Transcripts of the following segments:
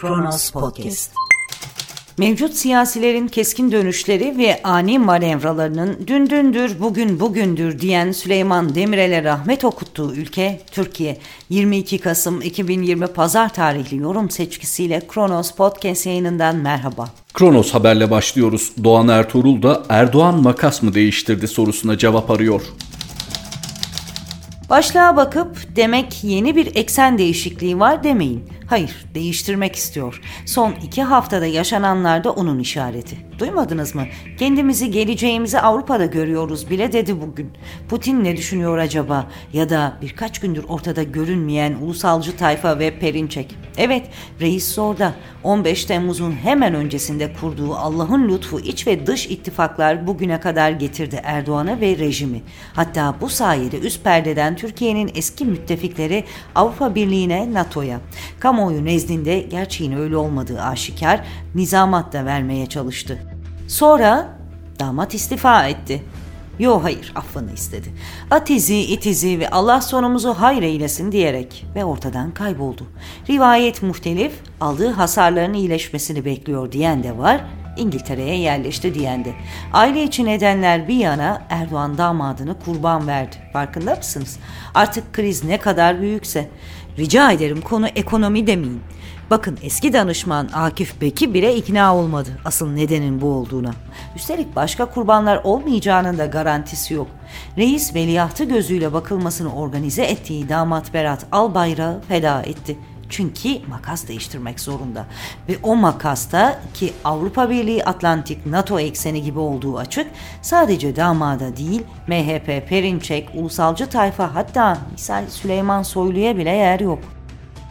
Kronos Podcast. Mevcut siyasilerin keskin dönüşleri ve ani manevralarının dün dündür bugün bugündür diyen Süleyman Demirel'e rahmet okuttuğu ülke Türkiye. 22 Kasım 2020 Pazar tarihli yorum seçkisiyle Kronos Podcast yayınından merhaba. Kronos haberle başlıyoruz. Doğan Ertuğrul da Erdoğan makas mı değiştirdi sorusuna cevap arıyor. Başlığa bakıp demek yeni bir eksen değişikliği var demeyin. Hayır, değiştirmek istiyor. Son iki haftada yaşananlar da onun işareti. Duymadınız mı? Kendimizi, geleceğimizi Avrupa'da görüyoruz bile dedi bugün. Putin ne düşünüyor acaba? Ya da birkaç gündür ortada görünmeyen ulusalcı tayfa ve Perinçek. Evet, reis orada. 15 Temmuz'un hemen öncesinde kurduğu Allah'ın lütfu iç ve dış ittifaklar bugüne kadar getirdi Erdoğan'a ve rejimi. Hatta bu sayede üst perdeden Türkiye'nin eski müttefikleri Avrupa Birliği'ne, NATO'ya. Kamuoyu nezdinde gerçeğin öyle olmadığı aşikar, nizamat da vermeye çalıştı. Sonra damat istifa etti. Yo hayır affını istedi. Atizi itizi ve Allah sonumuzu hayır eylesin diyerek ve ortadan kayboldu. Rivayet muhtelif aldığı hasarların iyileşmesini bekliyor diyen de var İngiltere'ye yerleşti diyen de. Aile içi nedenler bir yana Erdoğan damadını kurban verdi. Farkında mısınız? Artık kriz ne kadar büyükse. Rica ederim konu ekonomi demeyin. Bakın eski danışman Akif Beki bile ikna olmadı asıl nedenin bu olduğuna. Üstelik başka kurbanlar olmayacağının da garantisi yok. Reis veliahtı gözüyle bakılmasını organize ettiği damat Berat Albayrak'ı feda etti. Çünkü makas değiştirmek zorunda. Ve o makasta ki Avrupa Birliği Atlantik NATO ekseni gibi olduğu açık sadece damada değil MHP, Perinçek, ulusalcı tayfa hatta misal Süleyman Soylu'ya bile yer yok.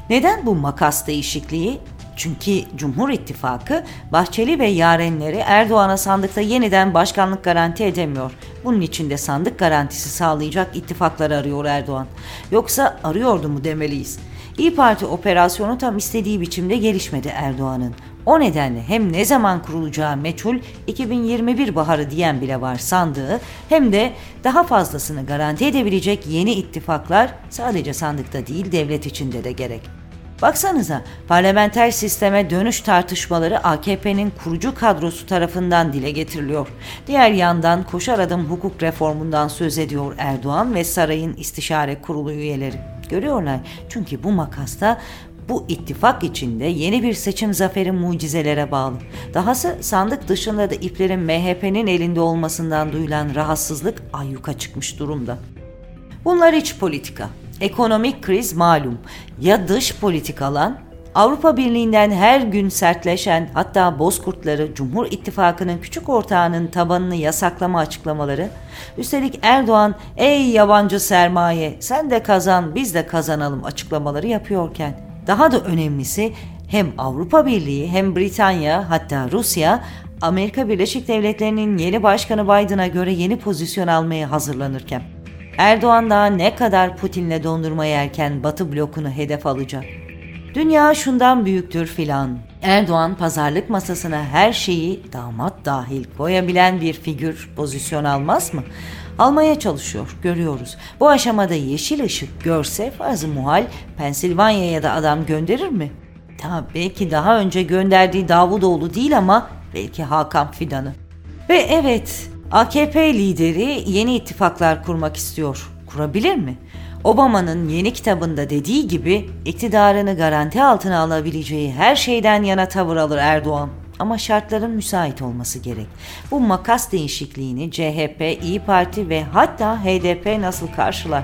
Neden bu makas değişikliği? Çünkü Cumhur İttifakı Bahçeli ve yarenleri Erdoğan'a sandıkta yeniden başkanlık garanti edemiyor. Bunun için de sandık garantisi sağlayacak ittifaklar arıyor Erdoğan. Yoksa arıyordu mu demeliyiz. İyi Parti operasyonu tam istediği biçimde gelişmedi Erdoğan'ın. O nedenle hem ne zaman kurulacağı meçhul 2021 baharı diyen bile var sandığı hem de daha fazlasını garanti edebilecek yeni ittifaklar sadece sandıkta değil devlet içinde de gerek. Baksanıza parlamenter sisteme dönüş tartışmaları AKP'nin kurucu kadrosu tarafından dile getiriliyor. Diğer yandan koşar adım hukuk reformundan söz ediyor Erdoğan ve sarayın istişare kurulu üyeleri. Görüyorlar çünkü bu makasta bu ittifak içinde yeni bir seçim zaferi mucizelere bağlı. Dahası sandık dışında da iplerin MHP'nin elinde olmasından duyulan rahatsızlık ayyuka çıkmış durumda. Bunlar iç politika. Ekonomik kriz malum. Ya dış politikalan Avrupa Birliği'nden her gün sertleşen hatta Bozkurtları Cumhur İttifakı'nın küçük ortağının tabanını yasaklama açıklamaları, üstelik Erdoğan ey yabancı sermaye sen de kazan biz de kazanalım açıklamaları yapıyorken daha da önemlisi hem Avrupa Birliği hem Britanya hatta Rusya Amerika Birleşik Devletleri'nin yeni başkanı Biden'a göre yeni pozisyon almaya hazırlanırken Erdoğan daha ne kadar Putin'le dondurma yerken Batı blokunu hedef alacak. Dünya şundan büyüktür filan. Erdoğan pazarlık masasına her şeyi damat dahil koyabilen bir figür pozisyon almaz mı? Almaya çalışıyor, görüyoruz. Bu aşamada yeşil ışık görse fazla muhal Pensilvanya'ya da adam gönderir mi? Ta belki daha önce gönderdiği Davutoğlu değil ama belki Hakan Fidan'ı. Ve evet AKP lideri yeni ittifaklar kurmak istiyor. Kurabilir mi? Obama'nın yeni kitabında dediği gibi iktidarını garanti altına alabileceği her şeyden yana tavır alır Erdoğan. Ama şartların müsait olması gerek. Bu makas değişikliğini CHP, İyi Parti ve hatta HDP nasıl karşılar?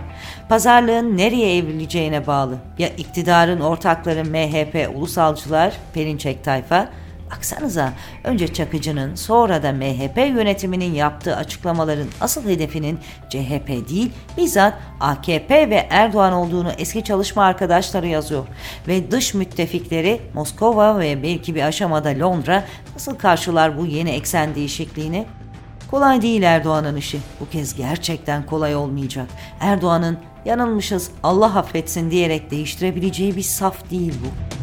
Pazarlığın nereye evrileceğine bağlı. Ya iktidarın ortakları MHP, ulusalcılar, Perinçek tayfa Baksanıza önce Çakıcı'nın sonra da MHP yönetiminin yaptığı açıklamaların asıl hedefinin CHP değil bizzat AKP ve Erdoğan olduğunu eski çalışma arkadaşları yazıyor. Ve dış müttefikleri Moskova ve belki bir aşamada Londra nasıl karşılar bu yeni eksen değişikliğini? Kolay değil Erdoğan'ın işi. Bu kez gerçekten kolay olmayacak. Erdoğan'ın yanılmışız Allah affetsin diyerek değiştirebileceği bir saf değil bu.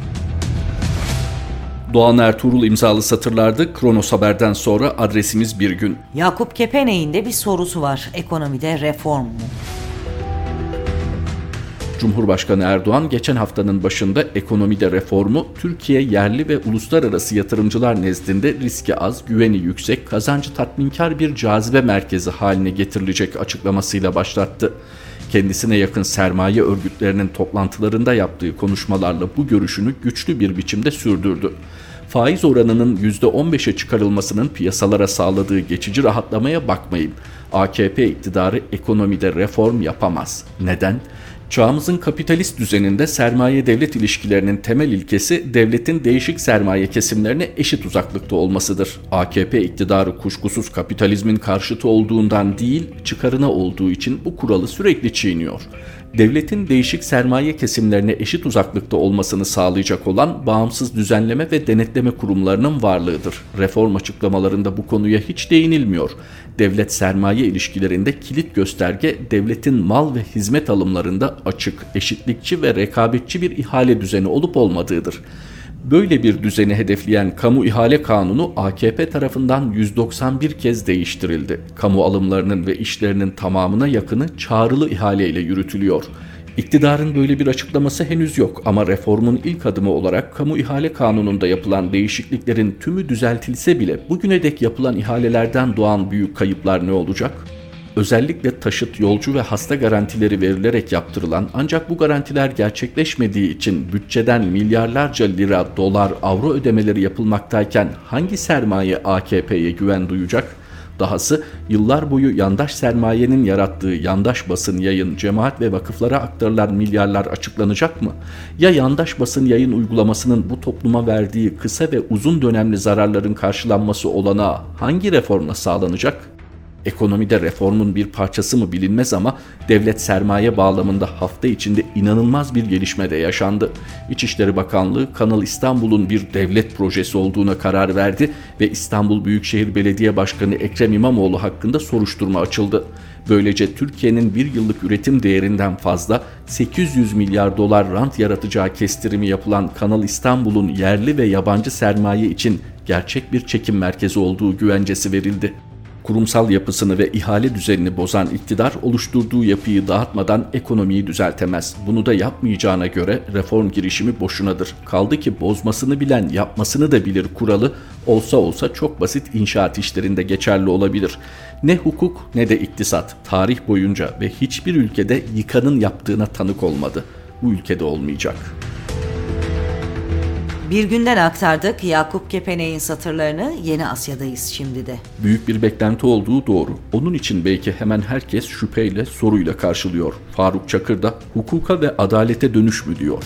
Doğan Ertuğrul imzalı satırlarda Kronos Haber'den sonra adresimiz bir gün. Yakup Kepenek'in de bir sorusu var. Ekonomide reform mu? Cumhurbaşkanı Erdoğan geçen haftanın başında ekonomide reformu Türkiye yerli ve uluslararası yatırımcılar nezdinde riski az, güveni yüksek, kazancı tatminkar bir cazibe merkezi haline getirilecek açıklamasıyla başlattı. Kendisine yakın sermaye örgütlerinin toplantılarında yaptığı konuşmalarla bu görüşünü güçlü bir biçimde sürdürdü faiz oranının %15'e çıkarılmasının piyasalara sağladığı geçici rahatlamaya bakmayın. AKP iktidarı ekonomide reform yapamaz. Neden? Çağımızın kapitalist düzeninde sermaye devlet ilişkilerinin temel ilkesi devletin değişik sermaye kesimlerine eşit uzaklıkta olmasıdır. AKP iktidarı kuşkusuz kapitalizmin karşıtı olduğundan değil, çıkarına olduğu için bu kuralı sürekli çiğniyor devletin değişik sermaye kesimlerine eşit uzaklıkta olmasını sağlayacak olan bağımsız düzenleme ve denetleme kurumlarının varlığıdır. Reform açıklamalarında bu konuya hiç değinilmiyor. Devlet sermaye ilişkilerinde kilit gösterge devletin mal ve hizmet alımlarında açık, eşitlikçi ve rekabetçi bir ihale düzeni olup olmadığıdır. Böyle bir düzeni hedefleyen kamu ihale kanunu AKP tarafından 191 kez değiştirildi. Kamu alımlarının ve işlerinin tamamına yakını çağrılı ihale ile yürütülüyor. İktidarın böyle bir açıklaması henüz yok ama reformun ilk adımı olarak kamu ihale kanununda yapılan değişikliklerin tümü düzeltilse bile bugüne dek yapılan ihalelerden doğan büyük kayıplar ne olacak? özellikle taşıt, yolcu ve hasta garantileri verilerek yaptırılan ancak bu garantiler gerçekleşmediği için bütçeden milyarlarca lira, dolar, avro ödemeleri yapılmaktayken hangi sermaye AKP'ye güven duyacak? Dahası yıllar boyu yandaş sermayenin yarattığı yandaş basın yayın, cemaat ve vakıflara aktarılan milyarlar açıklanacak mı? Ya yandaş basın yayın uygulamasının bu topluma verdiği kısa ve uzun dönemli zararların karşılanması olana hangi reformla sağlanacak? Ekonomide reformun bir parçası mı bilinmez ama devlet sermaye bağlamında hafta içinde inanılmaz bir gelişme de yaşandı. İçişleri Bakanlığı Kanal İstanbul'un bir devlet projesi olduğuna karar verdi ve İstanbul Büyükşehir Belediye Başkanı Ekrem İmamoğlu hakkında soruşturma açıldı. Böylece Türkiye'nin bir yıllık üretim değerinden fazla 800 milyar dolar rant yaratacağı kestirimi yapılan Kanal İstanbul'un yerli ve yabancı sermaye için gerçek bir çekim merkezi olduğu güvencesi verildi. Kurumsal yapısını ve ihale düzenini bozan iktidar oluşturduğu yapıyı dağıtmadan ekonomiyi düzeltemez. Bunu da yapmayacağına göre reform girişimi boşunadır. Kaldı ki bozmasını bilen yapmasını da bilir kuralı olsa olsa çok basit inşaat işlerinde geçerli olabilir. Ne hukuk ne de iktisat tarih boyunca ve hiçbir ülkede yıkanın yaptığına tanık olmadı. Bu ülkede olmayacak.'' Bir günden aktardık Yakup Kepenek'in satırlarını Yeni Asya'dayız şimdi de. Büyük bir beklenti olduğu doğru. Onun için belki hemen herkes şüpheyle soruyla karşılıyor. Faruk Çakır da hukuka ve adalete dönüş mü diyor.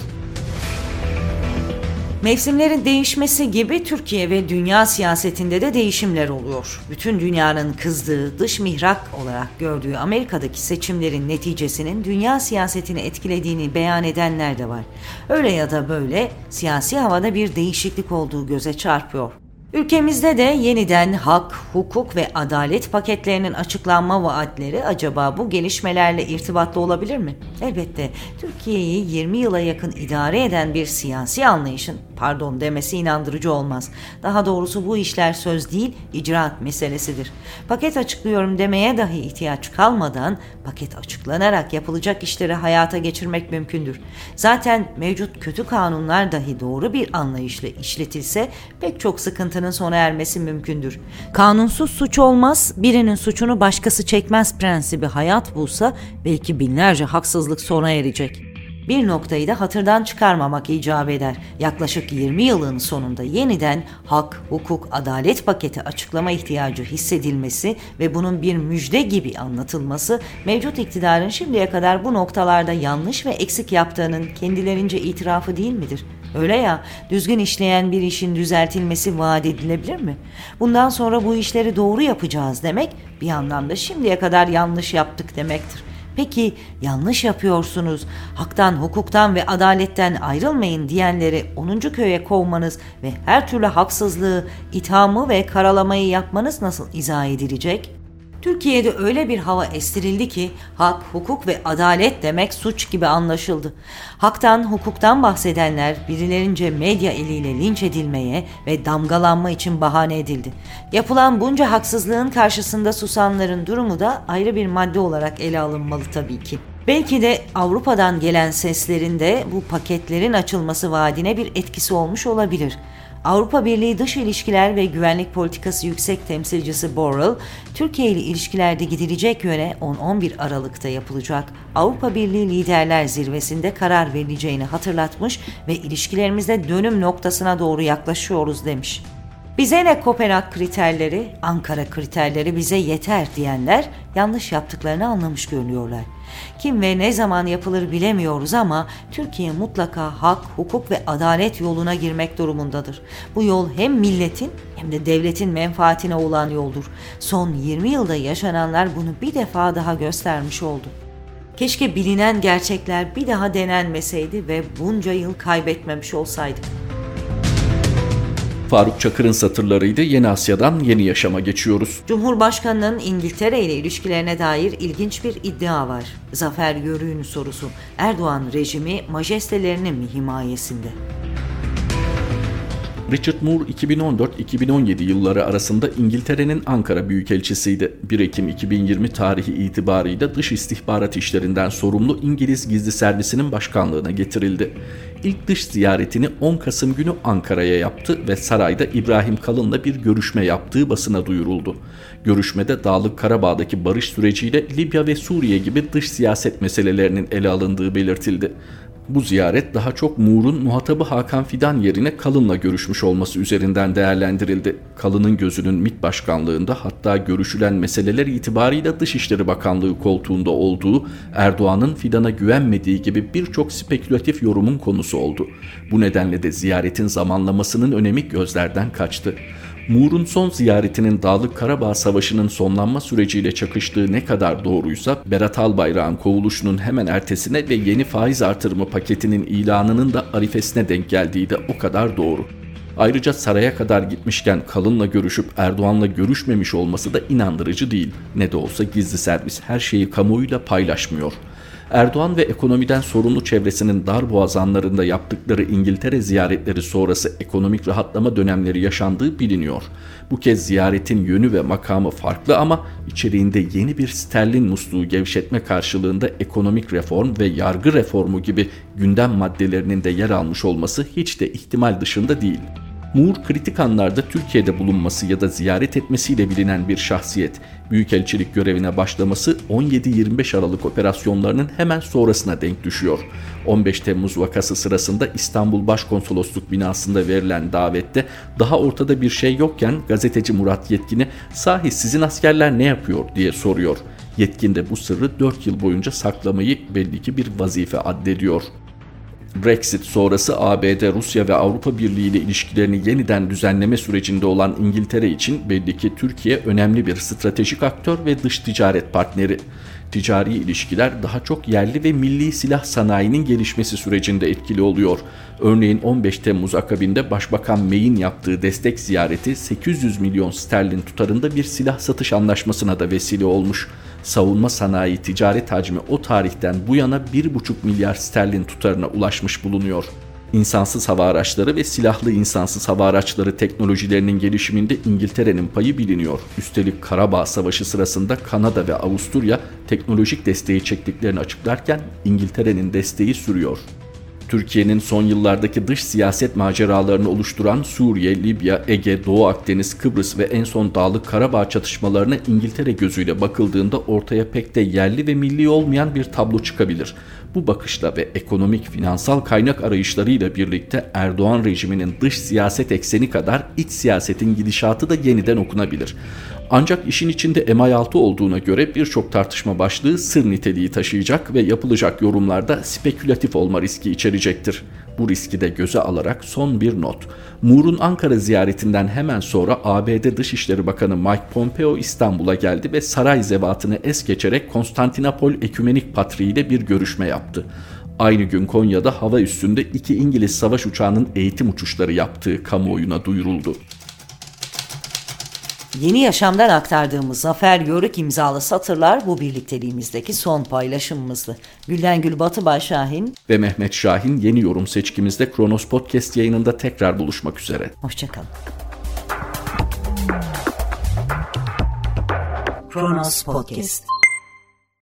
Mevsimlerin değişmesi gibi Türkiye ve dünya siyasetinde de değişimler oluyor. Bütün dünyanın kızdığı, dış mihrak olarak gördüğü Amerika'daki seçimlerin neticesinin dünya siyasetini etkilediğini beyan edenler de var. Öyle ya da böyle siyasi havada bir değişiklik olduğu göze çarpıyor. Ülkemizde de yeniden hak, hukuk ve adalet paketlerinin açıklanma vaatleri acaba bu gelişmelerle irtibatlı olabilir mi? Elbette Türkiye'yi 20 yıla yakın idare eden bir siyasi anlayışın pardon demesi inandırıcı olmaz. Daha doğrusu bu işler söz değil, icraat meselesidir. Paket açıklıyorum demeye dahi ihtiyaç kalmadan paket açıklanarak yapılacak işleri hayata geçirmek mümkündür. Zaten mevcut kötü kanunlar dahi doğru bir anlayışla işletilse pek çok sıkıntının sona ermesi mümkündür. Kanunsuz suç olmaz, birinin suçunu başkası çekmez prensibi hayat bulsa belki binlerce haksızlık sona erecek. Bir noktayı da hatırdan çıkarmamak icap eder. Yaklaşık 20 yılın sonunda yeniden hak, hukuk, adalet paketi açıklama ihtiyacı hissedilmesi ve bunun bir müjde gibi anlatılması mevcut iktidarın şimdiye kadar bu noktalarda yanlış ve eksik yaptığının kendilerince itirafı değil midir? Öyle ya, düzgün işleyen bir işin düzeltilmesi vaat edilebilir mi? Bundan sonra bu işleri doğru yapacağız demek bir anlamda şimdiye kadar yanlış yaptık demektir. Peki yanlış yapıyorsunuz, haktan, hukuktan ve adaletten ayrılmayın diyenleri 10. köye kovmanız ve her türlü haksızlığı, ithamı ve karalamayı yapmanız nasıl izah edilecek? Türkiye'de öyle bir hava estirildi ki hak, hukuk ve adalet demek suç gibi anlaşıldı. Haktan, hukuktan bahsedenler birilerince medya eliyle linç edilmeye ve damgalanma için bahane edildi. Yapılan bunca haksızlığın karşısında susanların durumu da ayrı bir madde olarak ele alınmalı tabii ki. Belki de Avrupa'dan gelen seslerinde bu paketlerin açılması vaadine bir etkisi olmuş olabilir. Avrupa Birliği Dış İlişkiler ve Güvenlik Politikası Yüksek Temsilcisi Borrell, Türkiye ile ilişkilerde gidilecek yöne 10-11 Aralık'ta yapılacak Avrupa Birliği Liderler Zirvesi'nde karar verileceğini hatırlatmış ve ilişkilerimizde dönüm noktasına doğru yaklaşıyoruz demiş. Bize ne Kopenhag kriterleri, Ankara kriterleri bize yeter diyenler yanlış yaptıklarını anlamış görünüyorlar. Kim ve ne zaman yapılır bilemiyoruz ama Türkiye mutlaka hak, hukuk ve adalet yoluna girmek durumundadır. Bu yol hem milletin hem de devletin menfaatine olan yoldur. Son 20 yılda yaşananlar bunu bir defa daha göstermiş oldu. Keşke bilinen gerçekler bir daha denenmeseydi ve bunca yıl kaybetmemiş olsaydık. Faruk Çakır'ın satırlarıydı. Yeni Asya'dan yeni yaşama geçiyoruz. Cumhurbaşkanının İngiltere ile ilişkilerine dair ilginç bir iddia var. Zafer Yörük'ün sorusu. Erdoğan rejimi majestelerinin mi himayesinde? Richard Moore 2014-2017 yılları arasında İngiltere'nin Ankara Büyükelçisiydi. 1 Ekim 2020 tarihi itibarıyla dış istihbarat işlerinden sorumlu İngiliz Gizli Servisinin başkanlığına getirildi. İlk dış ziyaretini 10 Kasım günü Ankara'ya yaptı ve sarayda İbrahim Kalın'la bir görüşme yaptığı basına duyuruldu. Görüşmede Dağlık Karabağ'daki barış süreciyle Libya ve Suriye gibi dış siyaset meselelerinin ele alındığı belirtildi. Bu ziyaret daha çok Muğur'un muhatabı Hakan Fidan yerine Kalın'la görüşmüş olması üzerinden değerlendirildi. Kalın'ın gözünün MİT başkanlığında hatta görüşülen meseleler itibarıyla Dışişleri Bakanlığı koltuğunda olduğu, Erdoğan'ın Fidan'a güvenmediği gibi birçok spekülatif yorumun konusu oldu. Bu nedenle de ziyaretin zamanlamasının önemi gözlerden kaçtı. Muğur'un son ziyaretinin Dağlık Karabağ Savaşı'nın sonlanma süreciyle çakıştığı ne kadar doğruysa Berat Albayrak'ın kovuluşunun hemen ertesine ve yeni faiz artırımı paketinin ilanının da arifesine denk geldiği de o kadar doğru. Ayrıca saraya kadar gitmişken Kalın'la görüşüp Erdoğan'la görüşmemiş olması da inandırıcı değil. Ne de olsa gizli servis her şeyi kamuoyuyla paylaşmıyor.'' Erdoğan ve ekonomiden sorumlu çevresinin dar boğazanlarında yaptıkları İngiltere ziyaretleri sonrası ekonomik rahatlama dönemleri yaşandığı biliniyor. Bu kez ziyaretin yönü ve makamı farklı ama içeriğinde yeni bir sterlin musluğu gevşetme karşılığında ekonomik reform ve yargı reformu gibi gündem maddelerinin de yer almış olması hiç de ihtimal dışında değil. Moore kritik anlarda Türkiye'de bulunması ya da ziyaret etmesiyle bilinen bir şahsiyet. Büyükelçilik görevine başlaması 17-25 Aralık operasyonlarının hemen sonrasına denk düşüyor. 15 Temmuz vakası sırasında İstanbul Başkonsolosluk binasında verilen davette daha ortada bir şey yokken gazeteci Murat Yetkin'e sahi sizin askerler ne yapıyor diye soruyor. Yetkin de bu sırrı 4 yıl boyunca saklamayı belli ki bir vazife addediyor. Brexit sonrası ABD, Rusya ve Avrupa Birliği ile ilişkilerini yeniden düzenleme sürecinde olan İngiltere için belli ki Türkiye önemli bir stratejik aktör ve dış ticaret partneri. Ticari ilişkiler daha çok yerli ve milli silah sanayinin gelişmesi sürecinde etkili oluyor. Örneğin 15 Temmuz akabinde Başbakan May'in yaptığı destek ziyareti 800 milyon sterlin tutarında bir silah satış anlaşmasına da vesile olmuş savunma sanayi ticaret hacmi o tarihten bu yana 1,5 milyar sterlin tutarına ulaşmış bulunuyor. İnsansız hava araçları ve silahlı insansız hava araçları teknolojilerinin gelişiminde İngiltere'nin payı biliniyor. Üstelik Karabağ Savaşı sırasında Kanada ve Avusturya teknolojik desteği çektiklerini açıklarken İngiltere'nin desteği sürüyor. Türkiye'nin son yıllardaki dış siyaset maceralarını oluşturan Suriye, Libya, Ege, Doğu Akdeniz, Kıbrıs ve en son Dağlık Karabağ çatışmalarına İngiltere gözüyle bakıldığında ortaya pek de yerli ve milli olmayan bir tablo çıkabilir. Bu bakışla ve ekonomik finansal kaynak arayışlarıyla birlikte Erdoğan rejiminin dış siyaset ekseni kadar iç siyasetin gidişatı da yeniden okunabilir. Ancak işin içinde MI6 olduğuna göre birçok tartışma başlığı sır niteliği taşıyacak ve yapılacak yorumlarda spekülatif olma riski içerecektir. Bu riski de göze alarak son bir not. Moore'un Ankara ziyaretinden hemen sonra ABD Dışişleri Bakanı Mike Pompeo İstanbul'a geldi ve saray zevatını es geçerek Konstantinopol Ekümenik Patriği ile bir görüşme yaptı. Aynı gün Konya'da hava üstünde iki İngiliz savaş uçağının eğitim uçuşları yaptığı kamuoyuna duyuruldu. Yeni Yaşam'dan aktardığımız Zafer Yörük imzalı satırlar bu birlikteliğimizdeki son paylaşımımızdı. Gülden Gül Batıbay Şahin ve Mehmet Şahin yeni yorum seçkimizde Kronos Podcast yayınında tekrar buluşmak üzere. Hoşçakalın. Kronos Podcast